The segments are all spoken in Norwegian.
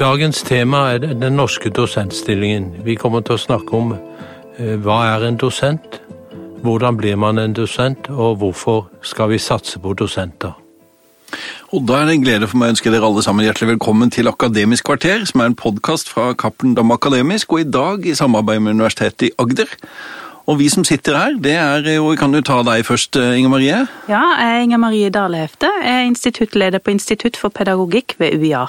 Dagens tema er den norske dosentstillingen. Vi kommer til å snakke om eh, hva er en dosent, hvordan blir man en dosent, og hvorfor skal vi satse på dosenter. Og Da er det en glede for meg å ønske dere alle sammen hjertelig velkommen til Akademisk kvarter, som er en podkast fra Cappelen Dam Akademisk, og i dag i samarbeid med Universitetet i Agder. Og vi som sitter her, det er jo kan du ta deg først, Inger Marie. Ja, jeg er Inger Marie Dalehefte. Jeg er instituttleder på Institutt for pedagogikk ved UiA.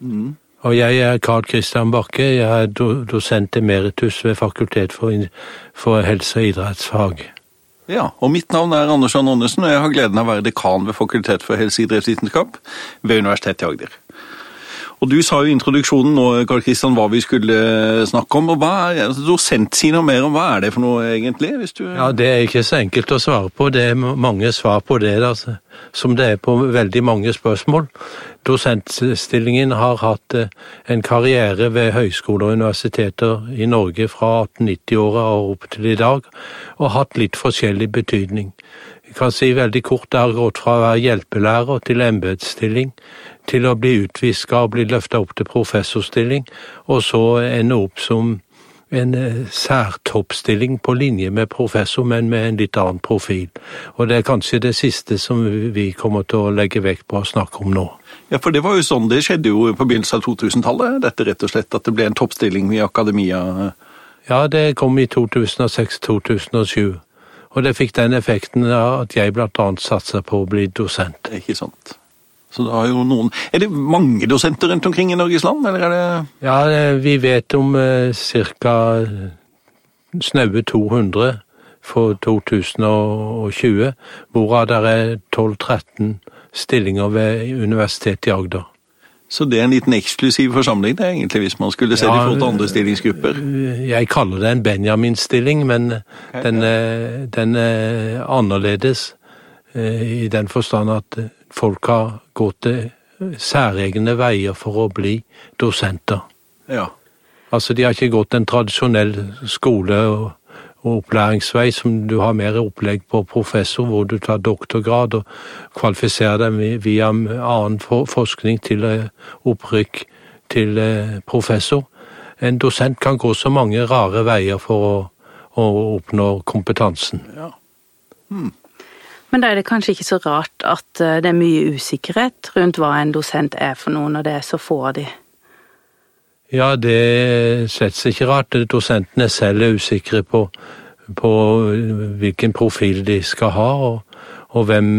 Mm. Og jeg er Karl Kristian Bakke. Jeg er dosent emeritus ved Fakultet for, for helse- og idrettsfag. Ja, og mitt navn er Anders Jan Andersen, og jeg har gleden av å være dekan ved Fakultet for helse- og idrettsvitenskap ved Universitetet i Agder. Og Du sa jo i introduksjonen nå, Karl Kristian, hva vi skulle snakke om. og hva er, altså, Dosent, si noe mer om hva er det for noe, egentlig? hvis du... Ja, Det er ikke så enkelt å svare på. Det er mange svar på det, da, som det er på veldig mange spørsmål. Dosentstillingen har hatt eh, en karriere ved høyskoler og universiteter i Norge fra 1890-åra og opp til i dag, og hatt litt forskjellig betydning. Jeg kan si veldig kort det har gått fra å være hjelpelærer til embetsstilling, til å bli utviska og bli løfta opp til professorstilling, og så ende opp som en eh, særtoppstilling på linje med professor, men med en litt annen profil. Og det er kanskje det siste som vi kommer til å legge vekt på å snakke om nå. Ja, for det var jo sånn det skjedde jo på begynnelsen av 2000-tallet, dette rett og slett, at det ble en toppstilling i akademia? Ja, det kom i 2006-2007. Og det fikk den effekten at jeg annet satsa på å bli dosent. Ikke sant. Så det har jo noen Er det mange dosenter rundt omkring i Norges land, eller er det Ja, vi vet om eh, ca. snaue 200 for 2020, hvorav det er 12-13 stillinger ved Universitetet i Agder. Så det er en liten eksklusiv forsamling, det egentlig, hvis man skulle se ja, det i forhold til andre stillingsgrupper? Jeg kaller det en Benjamin-stilling, men okay, den, er, den, er, annerledes eh, i den forstand at folk har gått særegne veier for å bli dosenter. Ja. Altså, de har ikke gått en tradisjonell skole- og, og opplæringsvei som du har mer opplegg på professor, hvor du tar doktorgrad og kvalifiserer deg via annen forskning til eh, opprykk til eh, professor. En dosent kan gå så mange rare veier for å, å oppnå kompetansen. Ja. Hmm. Men da er det kanskje ikke så rart at eh, det er mye usikkerhet rundt hva en dosent er for noe, når det er så få av de? Ja, det er slett ikke rart. Dosentene selv er usikre på, på hvilken profil de skal ha, og, og hvem,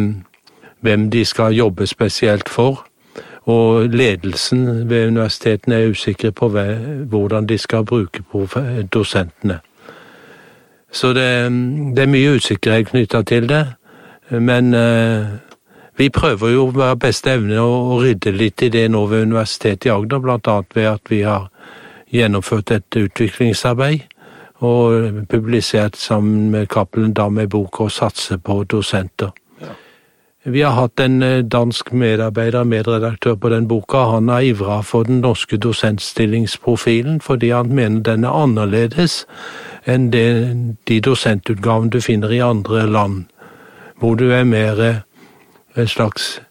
hvem, de skal jobbe spesielt for. Og ledelsen ved universitetene er usikre på hvordan de skal bruke dosentene. Så det, det er mye usikkerhet knytta til det. Men eh, vi prøver jo ved beste evne å rydde litt i det nå ved Universitetet i Agder, bl.a. ved at vi har gjennomført et utviklingsarbeid og publisert sammen med Cappelen Dam ei bok og satse på dosenter. Ja. Vi har hatt en eh, dansk medarbeider, medredaktør på den boka. Han har ivra for den norske dosentstillingsprofilen fordi han mener den er annerledes enn det, de dosentutgavene du finner i andre land hvor du er mer en slags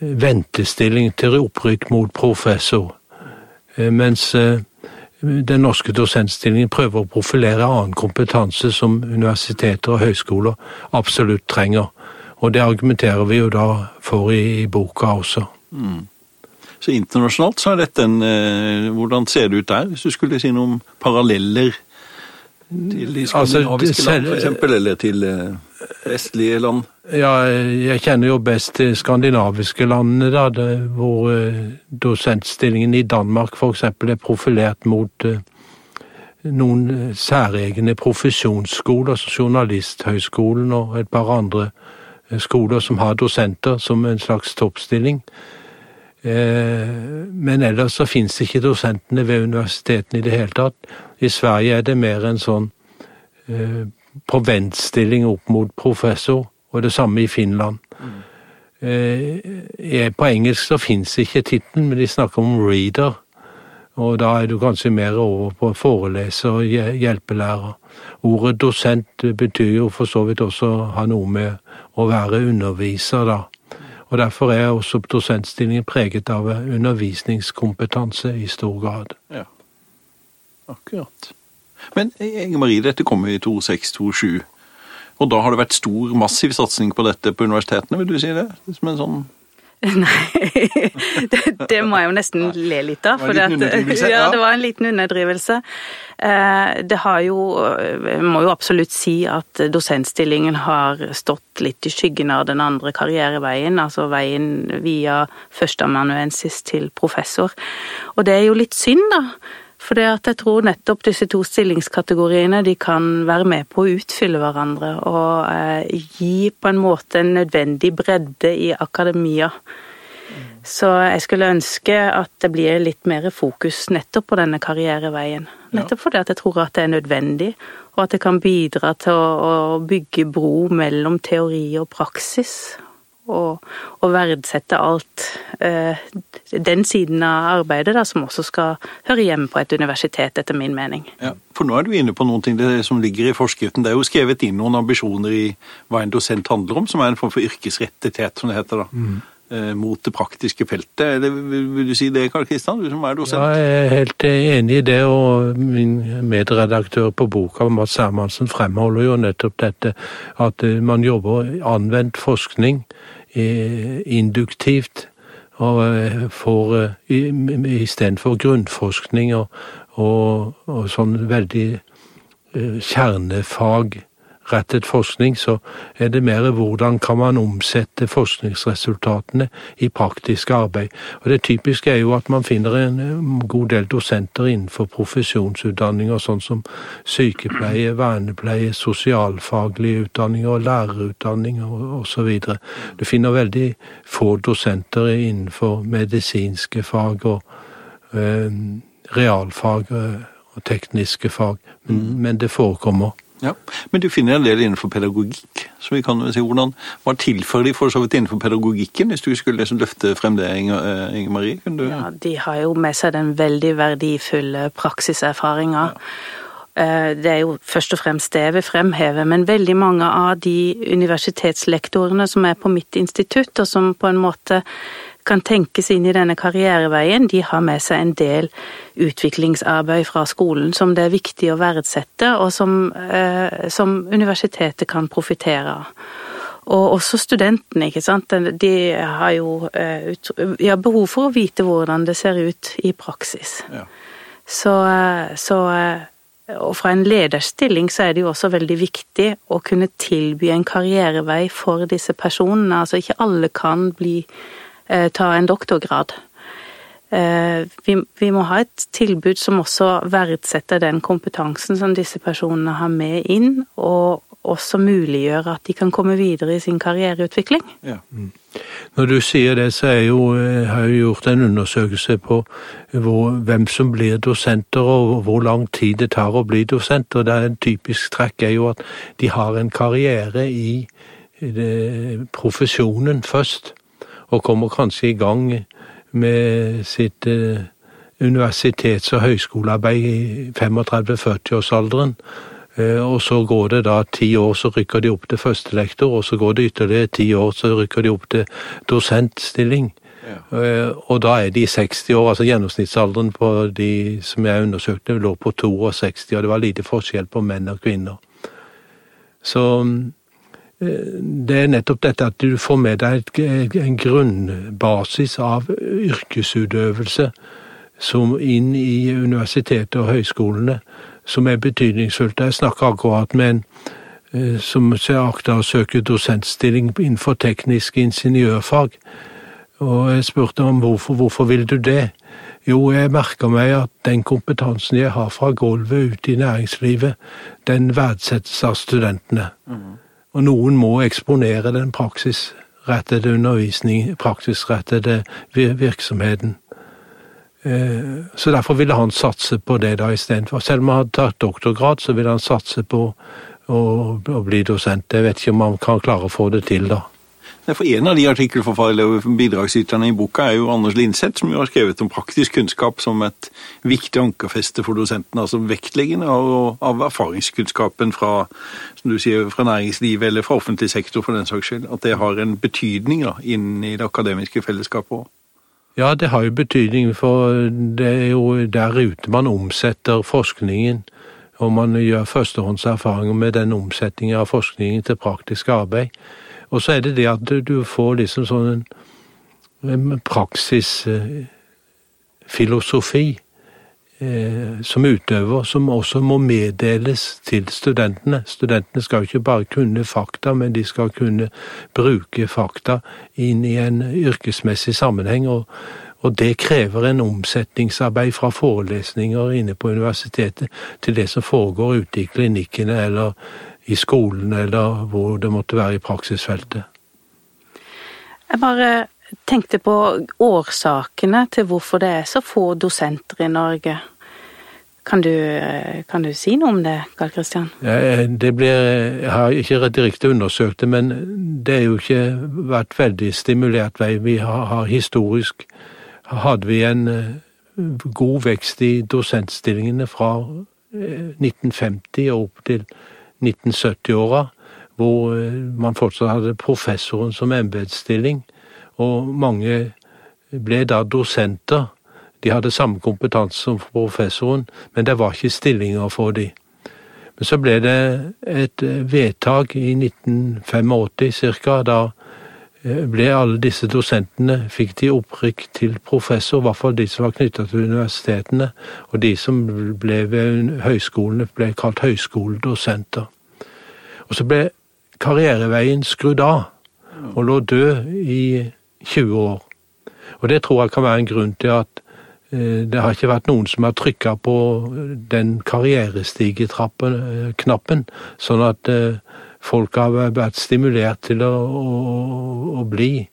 ventestilling til opprykk mot professor, eh, mens eh, den norske dosentstillingen prøver å profilere annen kompetanse som universiteter og høyskoler absolutt trenger. Og det argumenterer vi jo da for i, i boka også. Mm. Så internasjonalt så er dette en eh, Hvordan ser det ut der, hvis du skulle si noe om paralleller til de altså, skandinaviske altså, land, f.eks., eller til vestlige land? Ja, jeg kjenner jo best til skandinaviske landene, da, det, hvor uh, dosentstillingen i Danmark f.eks. er profilert mot uh, noen særegne profesjonsskoler, altså Journalisthøgskolen og et par andre uh, skoler som har dosenter som en slags toppstilling. Men ellers så fins ikke dosentene ved universitetene i det hele tatt. I Sverige er det mer en sånn på ventstilling opp mot professor, og det samme i Finland. Mm. Eh, på engelsk så fins ikke tittelen, men de snakker om reader. Og da er du kanskje mer over på foreleser og hjelpelærer. Ordet dosent betyr jo for så vidt også ha noe med å være underviser, da. Og derfor er også dosentstillingen preget av undervisningskompetanse i stor grad. Ja, akkurat. Men Inge Marie, dette kom i 2627. Og da har det vært stor, massiv satsing på dette på universitetene, vil du si det? Som en sånn Nei, det, det, må jeg jo nesten le litt av. For det, ja, det var en liten underdrivelse. Eh, det har jo Jeg må jo absolutt si at dosentstillingen har stått litt i skyggen av den andre karriereveien, altså veien via førsteamanuensis til professor. Og det er jo litt synd, da. For jeg tror nettopp disse to stillingskategoriene de kan være med på å utfylle hverandre og eh, gi på en måte en nødvendig bredde i akademia. Så jeg skulle ønske at det blir litt mer fokus nettopp på denne karriereveien. Nettopp fordi at jeg tror at det er nødvendig, og at det kan bidra til å, å bygge bro mellom teori og praksis og, og verdsette alt eh, den siden av arbeidet da, som også skal høre hjemme på et universitet, etter min mening. Ja, for nå er du inne på noen ting det som ligger i forskriften. Det er jo skrevet inn noen ambisjoner i hva en dosent handler om, som er en form for yrkesrettethet, som det heter. da. Mm. Eh, mot det praktiske feltet. Det, vil du si det, Karl Kristian, du som er dosent? Ja, jeg er helt enig i det, og min medredaktør på boka, Mats Hermansen, fremholder jo nettopp dette at eh, man jobber anvendt forskning induktivt. Og eh, får eh, istedenfor grunnforskning og, og, og sånn veldig eh, kjernefag rettet forskning, så er det mer hvordan kan man omsette forskningsresultatene i praktisk arbeid. Og Det typiske er jo at man finner en god del dosenter innenfor profesjonsutdanninger, sånn som sykepleie, vernepleie, sosialfaglige utdanninger, lærerutdanninger osv. Du finner veldig få dosenter innenfor medisinske fag og øh, realfag og tekniske fag, men, men det forekommer. Ja, Men du finner en del innenfor pedagogikk. så vi kan si hvordan, Hva tilfører de for så vidt innenfor pedagogikken, hvis du skulle liksom løfte frem det, Inger, Inger Marie? Du... Ja, De har jo med seg den veldig verdifulle praksiserfaringa. Ja. Eh, det er jo først og fremst det jeg vil fremheve, men veldig mange av de universitetslektorene som er på mitt institutt, og som på en måte kan tenkes inn i denne karriereveien, de har med seg en del utviklingsarbeid fra skolen som det er viktig å verdsette, og som, eh, som universitetet kan profitere av. Og også studentene, ikke sant. De har jo eh, ja, behov for å vite hvordan det ser ut i praksis. Ja. Så, eh, så eh, og fra en lederstilling så er det jo også veldig viktig å kunne tilby en karrierevei for disse personene. Altså ikke alle kan bli ta en doktorgrad. Eh, vi, vi, må ha et tilbud som også verdsetter den kompetansen som disse personene har med inn, og også muliggjør at de kan komme videre i sin karriereutvikling. Ja. Mm. Når du sier det, så er jo, jeg har jeg gjort en undersøkelse på hvor, hvem som blir dosenter, og hvor lang tid det tar å bli dosent. og det er En typisk trekk er jo at de har en karriere i profesjonen først og kommer kanskje i gang med sitt eh, universitets- og høyskolearbeid i 35-40-årsalderen. Eh, og så går det da ti år, så rykker de opp til førstelektor, og så går det ytterligere ti år, så rykker de opp til dosentstilling. Ja. Eh, og da er de 60 år, altså gjennomsnittsalderen på de som jeg undersøkte, lå på 62, og det var lite forskjell på menn og kvinner. Så det er nettopp dette at du får med deg en grunnbasis av yrkesutøvelse som inn i universitetet og høyskolene, som er betydningsfullt. Jeg snakker akkurat med en eh, som akter å søke dosentstilling innenfor teknisk ingeniørfag. Og jeg spurte om hvorfor, hvorfor vil du det? Jo, jeg merker meg at den kompetansen jeg har fra gulvet ute i næringslivet, den verdsettes av studentene. Mm. Og noen må eksponere den praksisrettede undervisning, praksisrettede virksomheten. Eh, så derfor ville han satse på det da istedenfor. Selv om han hadde tatt doktorgrad, så ville han satse på å, bli dosent. Jeg vet ikke om han kan klare å få det til da. For En av de bidragsyterne i boka er jo Anders Linseth, som jo har skrevet om praktisk kunnskap som et viktig ankerfeste for dosentene. Altså vektleggende av, av erfaringskunnskapen fra, som du sier, fra næringslivet eller fra offentlig sektor for den saks skyld. At det har en betydning da, inn i det akademiske fellesskapet òg. Ja, det har jo betydning, for det er jo der ute man omsetter forskningen. Og man gjør førstehåndserfaringer med den omsetningen av forskningen til praktisk arbeid. Og så er det det at du får liksom sånn en praksisfilosofi eh, som utøver, som også må meddeles til studentene. Studentene skal jo ikke bare kunne fakta, men de skal kunne bruke fakta inn i en yrkesmessig sammenheng. og og det krever en omsetningsarbeid fra forelesninger inne på universitetet til det som foregår ute i klinikkene eller i skolen eller hvor det måtte være i praksisfeltet. Jeg bare tenkte på årsakene til hvorfor det er så få dosenter i Norge. Kan du, kan du si noe om det, Karl Kristian? Ja, det blir, jeg har ikke direkte undersøkt det, men det er jo ikke vært veldig stimulert vei. Vi har, har historisk hadde vi en eh, god vekst i dosentstillingene fra 1950 eh, og opp til 1970-åra, hvor eh, man fortsatt hadde professoren som embetsstilling, og mange ble da dosenter. De hadde samme kompetanse som professoren, men det var ikke stillinger for dem. Men så ble det et vedtak i 1985 ca., da Eh, ble alle disse dosentene fikk de opprykk til professor, i hvert fall de som var knytta til universitetene. Og de som ble ved høyskolene, ble kalt høyskoledosenter. Og så ble karriereveien skrudd av, og lå død i 20 år. Og det tror jeg kan være en grunn til at eh, det har ikke vært noen som har trykka på den karrierestigetrappen-knappen, eh, sånn at folk har vært stimulert til å, å, å, bli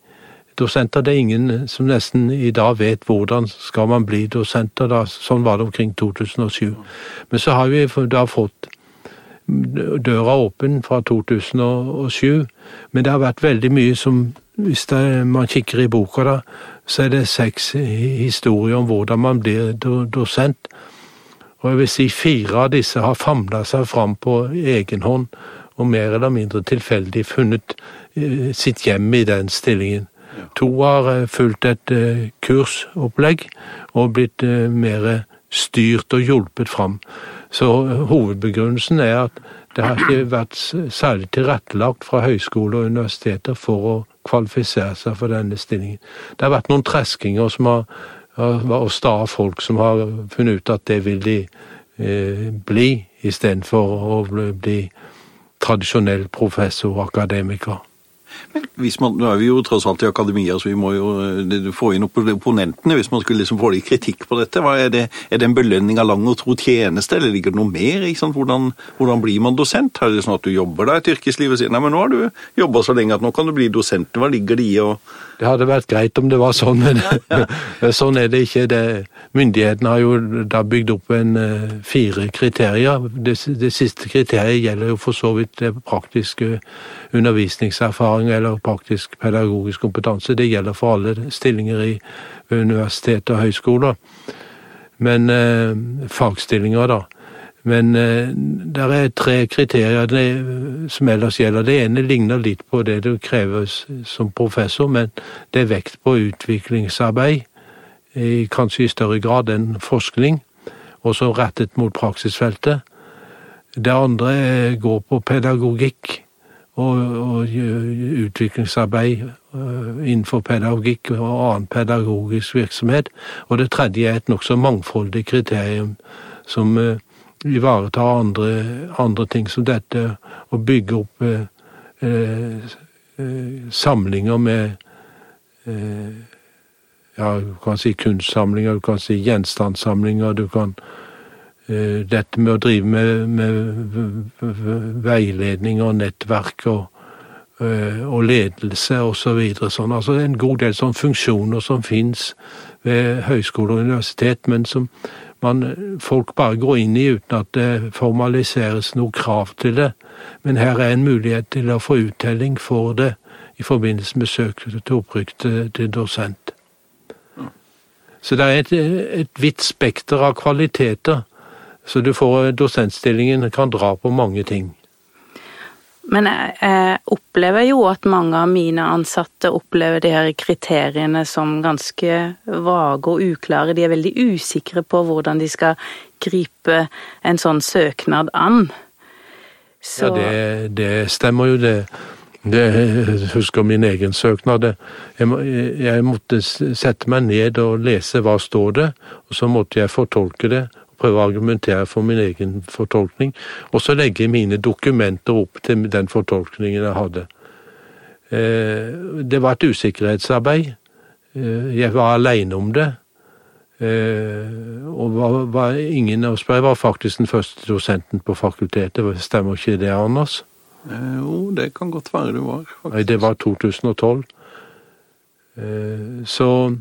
dosenter. Det er ingen som nesten i dag vet hvordan skal man bli dosenter. Da. Sånn var det omkring 2007. Men så har vi da fått døra åpen fra 2007. Men det har vært veldig mye som Hvis det, man kikker i boka, da, så er det seks historier om hvordan man blir dosent. Og jeg vil si fire av disse har famla seg fram på egen hånd og mer eller mindre tilfeldig funnet eh, sitt hjem i den stillingen. To har eh, fulgt et eh, kursopplegg og blitt mer styrt og hjulpet fram. Så hovedbegrunnelsen er at det har ikke vært særlig tilrettelagt fra høyskole og universiteter for å kvalifisere seg for denne stillingen. Det har vært noen treskinger som har, og sta folk som har funnet ut at det vil de eh, bli, istedenfor å bli tradisjonell professor og akademiker. Men hvis man, Nå er vi jo tross alt i akademia, så vi må jo få inn opponentene. Hvis man skulle liksom få litt kritikk på dette, er det, er det en belønning av lang og tro tjeneste, eller ligger det noe mer? Hvordan, hvordan, blir man dosent? Er det sånn at du jobber da et yrkesliv og sier nei, men nå har du jobba så lenge at nå kan du bli dosent? Hva ligger det i å Det hadde vært greit om det var sånn, men sånn er det ikke. Myndighetene har jo da bygd opp en uh, fire kriterier. Det, det, siste kriteriet gjelder jo for så vidt det praktiske undervisningserfaring eller praktisk pedagogisk kompetanse. Det gjelder for alle stillinger i universitet og høyskoler. Men eh, fagstillinger, da. Men eh, det er tre kriterier det, som ellers gjelder. Det ene ligner litt på det du krever som professor, men det er vekt på utviklingsarbeid i kanskje i større grad enn forskning, også rettet mot praksisfeltet. Det andre går på pedagogikk og, og utviklingsarbeid øh, innenfor pedagogikk og annen pedagogisk virksomhet. Og det tredje er et nokså mangfoldig kriterium som ivaretar andre, andre, ting som dette, og bygge opp eh, eh, samlinger med eh, ja, du kan si kunstsamlinger, du kan si gjenstandssamlinger, du kan uh, Dette med å drive med, med veiledning og nettverk og, og ledelse osv. Så videre, sånn. Altså en god del sånn funksjoner som fins ved høyskole og universitet, men som man, folk bare går inn i uten at det formaliseres noe krav til det. Men her er en mulighet til å få uttelling for det i forbindelse med søk til opprykk til, til dosent. Så det er et, et vidt spekter av kvaliteter. Så du får dosentstillingen kan dra på mange ting. Men jeg, jeg, opplever jo at mange av mine ansatte opplever de her kriteriene som ganske vage og uklare. De er veldig usikre på hvordan de skal gripe en sånn søknad an. Så... Ja, det, det, stemmer jo, det. det. Jeg husker min egen søknad. Jeg, jeg måtte sette meg ned og lese hva står det, og så måtte jeg fortolke det prøve å argumentere for min egen fortolkning, og så legge mine dokumenter opp til den fortolkningen jeg hadde. Eh, det var et usikkerhetsarbeid. Eh, jeg var aleine om det. Eh, og var, var ingen av oss Jeg var faktisk den første dosenten på fakultetet. Stemmer ikke det, Anders? Jo, det kan godt være du var. faktisk. Nei, det var 2012. Så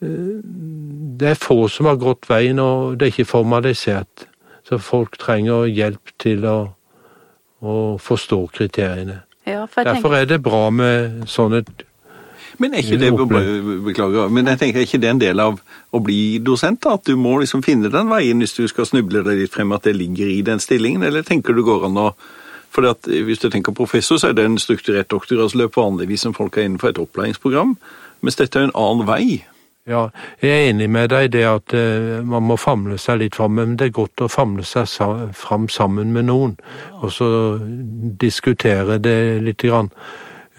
det er få som har gått veien, og det er ikke formalisert. Så folk trenger hjelp til å, å forstå kriteriene. Ja, for Derfor er det bra med sånn et men er ikke det, beklager, men jeg tenker, er ikke det en del av å bli dosent? da? At du må liksom finne den veien hvis du skal snuble deg litt frem, at det ligger i den stillingen? Eller tenker du går an å for Hvis du tenker professor, så er det en strukturert doktorgradsløp vanligvis som folk er innenfor et opplæringsprogram. Mens dette er en annen vei. Ja, jeg er enig med deg i det at uh, man må famle seg litt fram, men det er godt å famle seg sa fram sammen med noen, og så diskutere det litt. Grann.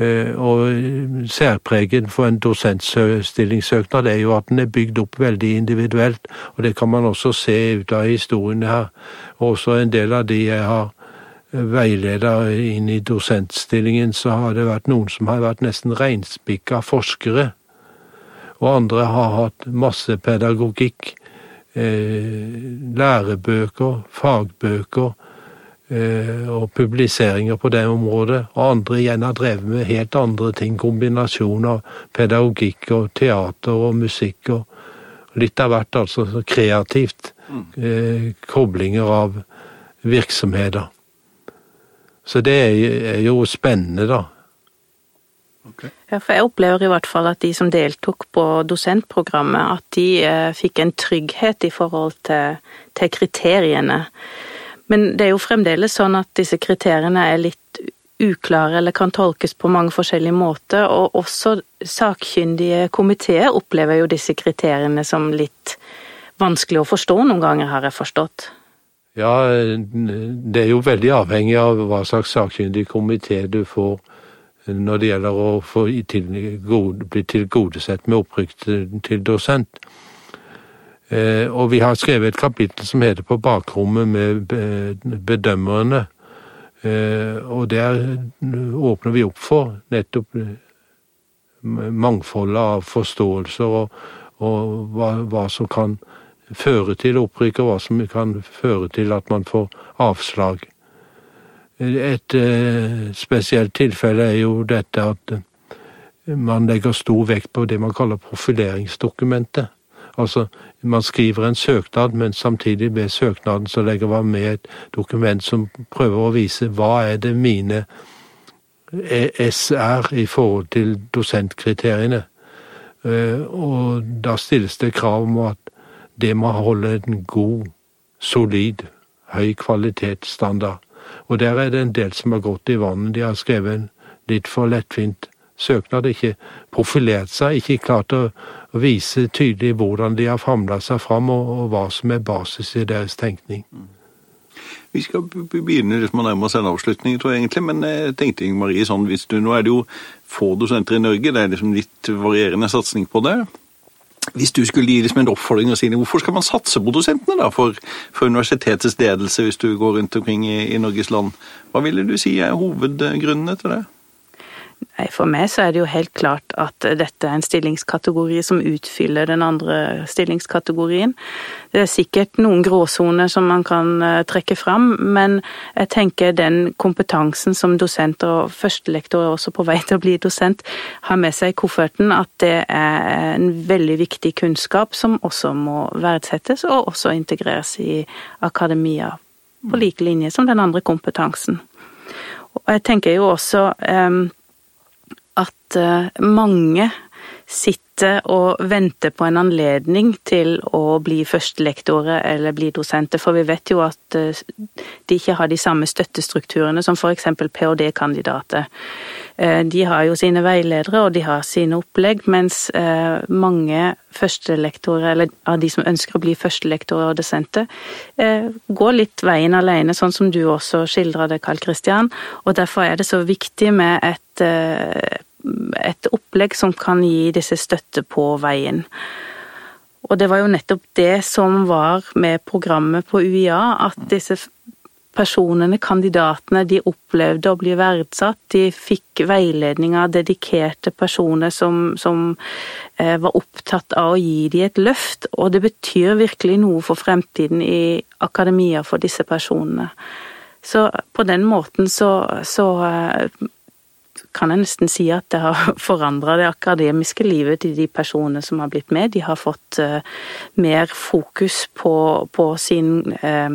Uh, og særpreget for en dosentsstillingssøknad er jo at den er bygd opp veldig individuelt, og det kan man også se ut av historien her. Og også en del av de jeg har veileder inn i dosentstillingen, så har det vært noen som har vært nesten reinspikka forskere og andre har hatt masse pedagogikk. Eh, lærebøker, fagbøker eh, og publiseringer på det området. Og andre igjen har drevet med helt andre ting. Kombinasjon av pedagogikk og teater og musikk og litt av hvert, altså kreativt. Eh, koblinger av virksomheter. Så det er jo spennende, da. Okay. Ja, for jeg opplever i hvert fall at de som deltok på dosentprogrammet, at de eh, fikk en trygghet i forhold til, til, kriteriene. Men det er jo fremdeles sånn at disse kriteriene er litt uklare eller kan tolkes på mange forskjellige måter, og også sakkyndige komiteer opplever jo disse kriteriene som litt vanskelig å forstå noen ganger, har jeg forstått. Ja, det er jo veldig avhengig av hva slags sakkyndig komité du får når det gjelder å til, bli tilgodesett med opprykk til, til dosent. Eh, og vi har skrevet et kapittel som heter På bakrommet med bedømmerne. Eh, og der åpner vi opp for nettopp eh, mangfoldet av forståelser og, og hva, hva, som kan føre til opprykk, og hva som kan føre til at man får avslag. Et uh, spesielt tilfelle er jo dette at uh, man legger stor vekt på det man kaller profileringsdokumentet. Altså, man skriver en søknad, men samtidig ved søknaden så legger man med et dokument som prøver å vise hva er det mine S er i forhold til dosentkriteriene. Og da stilles det krav om at det må holde en god, solid, høy kvalitetsstandard. Og der er det en del som har gått i vannet. De har skrevet en litt for lettvint søknad, ikke profilert seg, ikke klart å, vise tydelig hvordan de har famla seg fram, og, og, hva som er basis i deres tenkning. Mm. Vi skal begynne liksom å nærme oss en avslutning, tror jeg egentlig. Men jeg tenkte Marie, sånn, hvis du, nå er det jo få dosenter i Norge, det er liksom litt varierende satsing på det. Hvis du skulle gi liksom en oppfordring og si hvorfor skal man satse på dosentene da, for, for, universitetets ledelse hvis du går rundt omkring i, i Norges land, hva ville du si er hovedgrunnene til det? For meg så er det jo helt klart at dette er en stillingskategori som utfyller den andre stillingskategorien. Det er sikkert noen gråsoner som man kan eh, trekke fram, men jeg tenker den kompetansen som dosent og førstelektor er også på vei til å bli dosent, har med seg i kofferten, at det er en veldig viktig kunnskap som også må verdsettes og også integreres i akademia på like linje som den andre kompetansen. Og jeg tenker jo også um, at eh, mange sitter og venter på en anledning til å bli førstelektorer eller bli dosenter, for vi vet jo at eh, de ikke har de samme støttestrukturene som f.eks. ph.d.-kandidater. Eh, de har jo sine veiledere og de har sine opplegg, mens mange førstelektorer, eller av de som ønsker å bli førstelektorer og dosenter, går litt veien alene, sånn som du også skildra det, Karl Kristian. Og derfor er det så viktig med et et opplegg som kan gi disse støtte på veien. Og det var jo nettopp det som var med programmet på UiA, at disse personene, kandidatene, de opplevde å bli verdsatt. De fikk veiledning av dedikerte personer som, som eh, var opptatt av å gi dem et løft. Og det betyr virkelig noe for fremtiden i akademia for disse personene. Så på den måten så, så eh, kan jeg nesten si at det har forandra det akademiske livet til de personene som har blitt med. De har fått uh, mer fokus på, på sin uh,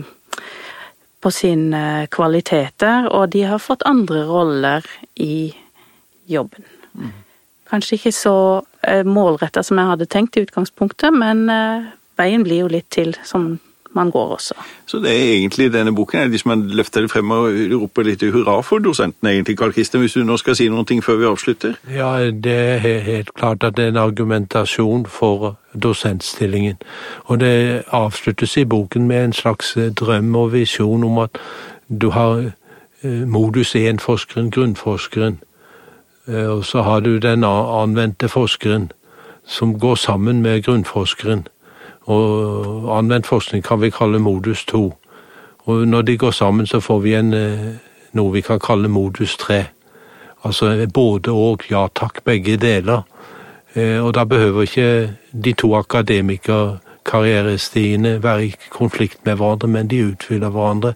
på sine kvaliteter, og de har fått andre roller i jobben. Mm. Kanskje ikke så målretta som jeg hadde tenkt i utgangspunktet, men veien blir jo litt til som man går også. Så det er egentlig denne boken er liksom man løfter det frem og roper litt hurra for dosenten, egentlig, Karl Kristian, hvis du nå skal si noen ting før vi avslutter? Ja, det er helt klart at det er en argumentasjon for dosentstillingen. Og det avsluttes i boken med en slags drøm og visjon om at du har eh, modus 1-forskeren, grunnforskeren, eh, og så har du den anvendte forskeren som går sammen med grunnforskeren. Og anvendt forskning kan vi kalle modus 2. Og når de går sammen, så får vi en, eh, noe vi kan kalle modus 3. Altså både og, ja takk, begge deler. Eh, og da behøver ikke de to akademikerkarrierestiene være i konflikt med hverandre, men de utfyller hverandre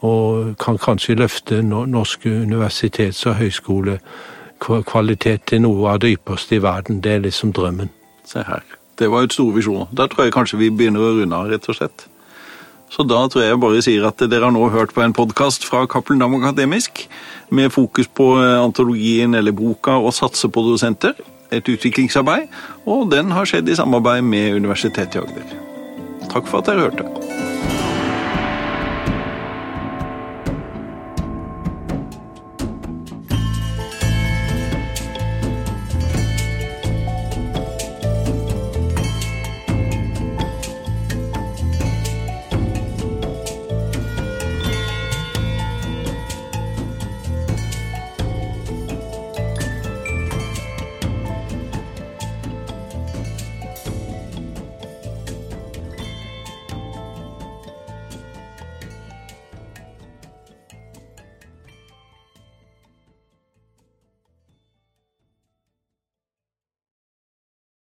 og kan kanskje løfte norske universitets- og høyskolekvalitet til noe av det ypperste i verden. Det er liksom drømmen. Se her. Det var jo et store visjoner. Da tror jeg kanskje vi begynner å runde av, rett og slett. Så da tror jeg bare sier at dere har nå hørt på en podkast fra Cappelen Dam Akademisk med fokus på eh, antologien eller boka og satse på dosenter. Et utviklingsarbeid, og den har skjedd i samarbeid med Universitetet i Agder. Takk for at dere hørte.